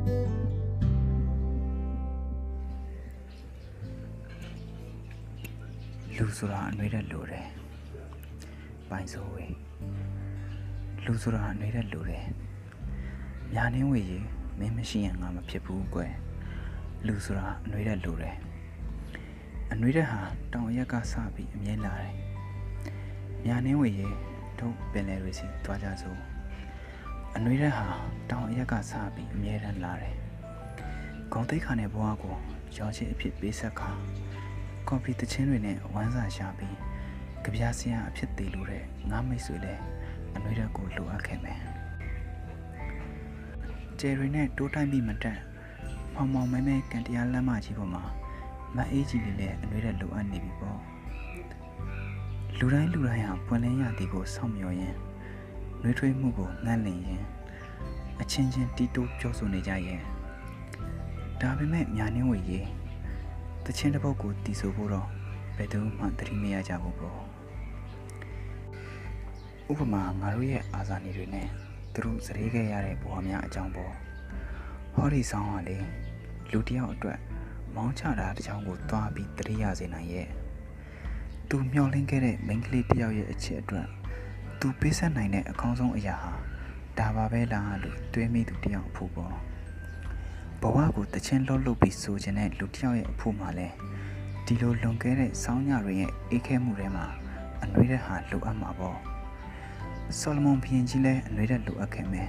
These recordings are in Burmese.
လူဆိုတာအနှွေးတဲ့လူတယ်ပိုင်စိုးဝေးလူဆိုတာအနှွေးတဲ့လူတယ်ညာနှင်းဝေရေမင်းမရှိရင်ငါမဖြစ်ဘူးကွယ်လူဆိုတာအနှွေးတဲ့လူတယ်အနှွေးတဲ့ဟာတောင်အရက်ကစပြီးအမြဲလာတယ်ညာနှင်းဝေရေတို့ပင်လယ်တွေစီသွားကြစို့ အနှွေးတဲ့ဟာတောင်အရက်ကစပြီးအမြဲတမ်းလာတယ်ဂုံတိတ်ခါနဲ့ဘွားကိုရောင်းချစ်အဖြစ်ပေးဆက်ခါကော်ဖီတချင်းတွေနဲ့ဝမ်းစာရှာပြီးကြပြားစရာအဖြစ်သေးလို့တဲ့ငါမိတ်ဆွေလည်းအနှွေးရက်ကိုလိုအပ်ခဲ့မယ်။ကျယ်ရီနဲ့တိုးတိုင်းပြီးမတက်မောင်မောင်မဲမဲကန်တရားလမ်းမကြီးပေါ်မှာမအေးကြီးလေးလည်းအနှွေးရက်လိုအပ်နေပြီပေါ့။လူတိုင်းလူတိုင်းဟာပွင့်လင်းရသည်ကိုစောင့်မျှော်ရင် နှွေးထွေးမှုကိုငန့်လင့်ရင်အချင်းချင်းတီးတိုးပြောဆိုနေကြရဲ့ဒါပေမဲ့ညာနှင်းဝေရေးတချင်းတစ်ပုတ်ကိုတီးဆိုဖို့တော့ဘယ်သူမှသတိမရကြဘူးပေါ့ဥပမာငါတို့ရဲ့အာဇာနည်တွေနဲ့သူတို့စရေခဲ့ရတဲ့ဘဝများအကြောင်းပေါ့ဟောဒီဆောင်ကလေလူတစ်ယောက်အတွက်မောင်းချတာတစ်ချောင်းကိုတွားပြီးသတိရစေနိုင်ရဲ့သူမျောလင်းခဲ့တဲ့မိန်းကလေးတစ်ယောက်ရဲ့အချစ်အတွက် သူပေးဆက်နိုင်တဲ့အကောင်းဆုံးအရာဟာဒါပါပဲလားလို့တွေးမိသူတစ်ယောက်အဖို့ပေါ့ဘဝကိုတချင်းလှုပ်လှုပ်ပြီးဆိုခြင်းတဲ့လူတစ်ယောက်ရဲ့အဖို့မှာလဲဒီလိုလွန်ကဲတဲ့စောင်းညတွေရဲ့အေးခဲမှုတွေမှာအနှွေးတဲ့ဟာလိုအပ်မှာပေါ့ဆောလမွန်ဘုရင်ကြီးလည်းအနှွေးတဲ့လိုအပ်ခဲ့မယ်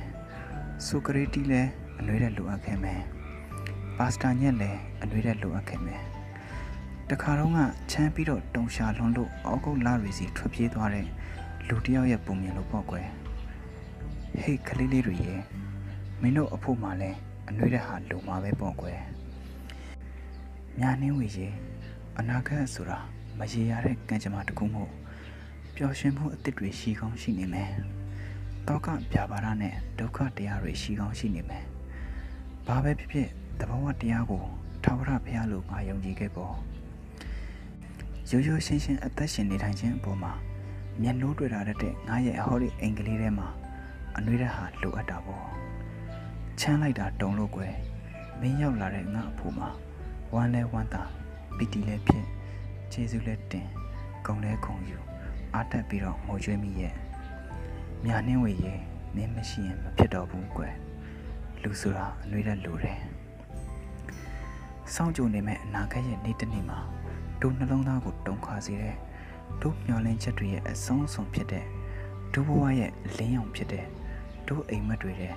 ဆိုကရေတီလည်းအနှွေးတဲ့လိုအပ်ခဲ့မယ်ပါစတာညက်လည်းအနှွေးတဲ့လိုအပ်ခဲ့မယ်တခါတော့ကချမ်းပြီးတော့တုံရှာလွန်လို့အောက်ကုတ်လာရီစီထွက်ပြေးသွားတဲ့ လူတစ်ယောက်ရဲ့ပုံမြင်လို့ပေါ့ကွယ်ဟေးကလေးလေးတွေရဲ့မင်းတို့အဖို့မှာလဲအနှွေးတဲ့ဟာလုံမှာပဲပေါ့ကွယ်ညာနှင်းဝေရေအနာဂတ်ဆိုတာမရေရတဲ့ကံကြမ္မာတစ်ခုမို့ပျော်ရွှင်မှုအသစ်တွေရှိကောင်းရှိနေမယ်တောကပြာပါဒနဲ့ဒုက္ခတရားတွေရှိကောင်းရှိနေမယ်ဘာပဲဖြစ်ဖြစ်တဘာဝတရားကိုထာဝရဘုရားလိုငါယုံကြည်ခဲ့ပေါ့ရိုးရိုးရှင်းရှင်းအသက်ရှင်နေထိုင်ခြင်းအပေါ်မှာ မျက်နှိုးတွေ့တာတဲ့ငါရဲ့အဟောဒီအင်္ဂလိပ်ထဲမှာအနှွေးတဲ့ဟာလိုအပ်တာပေါ့ချမ်းလိုက်တာတုံလို့ကွယ်မင်းရောက်လာတဲ့ငါအဖို့မှာဝမ်းလဲဝမ်းသာပီတီလဲဖြစ်ခြေစုလဲတင်ဂုံလဲခုံယူအားတက်ပြီးတော့ငိုကြွေးမိရဲ့မြာနှင်းဝေရဲ့မင်းမရှိရင်မဖြစ်တော့ဘူးကွယ်လူဆိုတာအနှွေးတဲ့လူတယ်စောင့်ကြိုနေမဲ့အနာဂတ်ရဲ့နေ့တစ်နေ့မှာတို့နှလုံးသားကိုတုံခါစေတဲ့ တို့မျောလင်းချက်တွေရဲ့အဆုံးအစွန်ဖြစ်တဲ့တို့ဘဝရဲ့လင်းရောင်ဖြစ်တဲ့တို့အိမ်မက်တွေတဲ့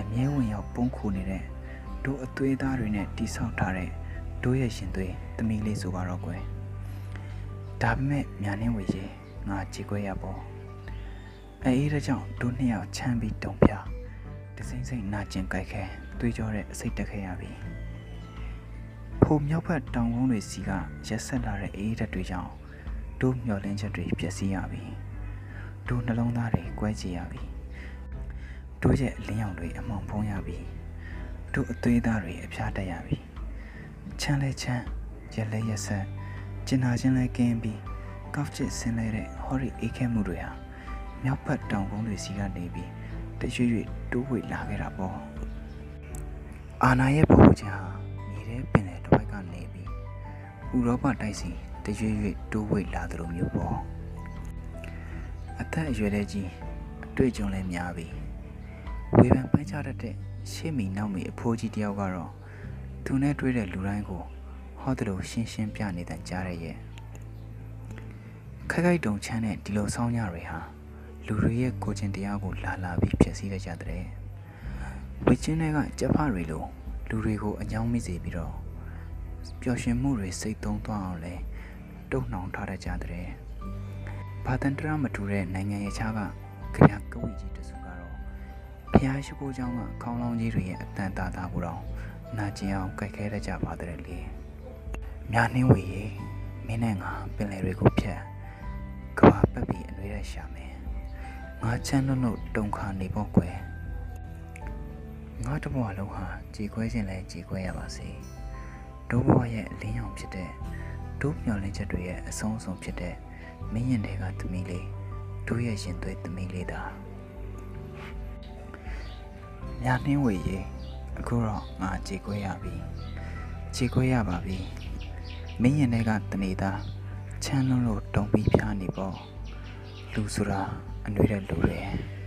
အမြဲဝင်ရောက်ပုံခုနေတဲ့တို့အသွေးသားတွေနဲ့တိဆောက်ထားတဲ့တို့ရဲ့ရှင်သွေးသမီးလေးဆိုပါတော့ကွယ်ဒါပေမဲ့ညာနှင်းဝေရေငါကြည်ခွဲရပေါ့အဲအဲ့ဒါကြောင့်တို့နှစ်ယောက်ချမ်းပြီးတုံပြတစိမ့်စိမ့်နာကျင်ကြိုက်ခဲတွေးကြောတဲ့အစိတ်တက်ခဲ့ရပြီဖိုမြောက်ဖက်တောင်ကုန်းတွေစီကရက်ဆက်လာတဲ့အေးဓာတ်တွေကြောင့် တို့မျောလင်းချက်တွေပျက်စီးရပြီတို့နှလုံးသားတွေကွဲကြရပြီတို့ရဲ့အလင်းရောင်တွေအမောင်ဖုံးရပြီတို့အသွေးသားတွေအဖျားတက်ရပြီချမ်းလဲချမ်းရက်လဲရက်ဆက်ကျင်နာချင်းလဲကင်းပြီးကောက်ချစ်ဆင်းလဲတဲ့ဟော်ရီအေးခဲမှုတွေဟာမြောက်ဘက်တောင်ကုန်းတွေစီကနေပြီးတရွေ့ရွေ့တိုးဝေလာခဲ့တာပေါ့အာနာရဲ့ပုံချင်ဟာမြေထဲပင်လေတစ်ဝက်ကနေပြီးဥရောပတိုက်စီ တရွေ့ရွေ့တိုးဝေလာသလိုမျိုးပေါ့အသက်အရွယ်လေးကြီးအတွေ့အကြုံလည်းများပြီဝေဖန်ပိုင်းခြားတတ်တဲ့ရှေ့မီနောက်မီအဖိုးကြီးတယောက်ကတော့သူနဲ့တွေ့တဲ့လူတိုင်းကိုဟောတယ်လို့ရှင်းရှင်းပြနေတဲ့ကြားရရဲ့ခိုက်ခိုက်တုံချမ်းတဲ့ဒီလိုဆောင်းညတွေဟာလူတွေရဲ့ကိုယ်ကျင်တရားကိုလာလာပြီးဖြစ်စည်းရကြတဲ့ဝေချင်းတွေကကြက်ဖတွေလိုလူတွေကိုအညောင်းမိစေပြီးတော့ပျော်ရွှင်မှုတွေစိတ်သုံးသွားအောင်လဲ တုံ့နှောင်ထားတတ်ကြတဲ့ဘာတန်တရမတူတဲ့နိုင်ငံရဲ့ခြားကခရကဝီကြီးတစုကတော့ ဖျားရှိခိုးเจ้าကခေါင်းလောင်းကြီးတွေရဲ့အတန်တာတာကိုတော့နာကျင်အောင်ကြိုက်ခဲတတ်ကြပါတဲ့လေမြာနှင်းဝေရေမင်းနဲ့ငါပင်လယ်တွေကိုဖြတ်ကဘာပတ်ပြီးအနှွေးရရှာမယ်ငါချမ်းလွတ်လို့တုံခါနေပေါ့ကွယ်ငါတဘွားလုံးဟာကြည်ခွဲခြင်းလဲကြည်ခွဲရပါစေဒိုးဘွားရဲ့အလင်းရောင်ဖြစ်တဲ့ တို့မျှော်လင့်ချက်တွေရဲ့အဆုံးအစွန်ဖြစ်တဲ့မင်းရင်တွေကသမီးလေးတို့ရဲ့ရင်သွေးသမီးလေးသာ။ညာနှင်းဝေရေအခုတော့ငါကြေခွဲရပြီ။ကြေခွဲရပါပြီ။မင်းရင်တွေကတနေသားချမ်းလွန်းလို့တုံပြီးဖျားနေပေါ့။လူဆိုတာအနှွေးတဲ့လူတွေ။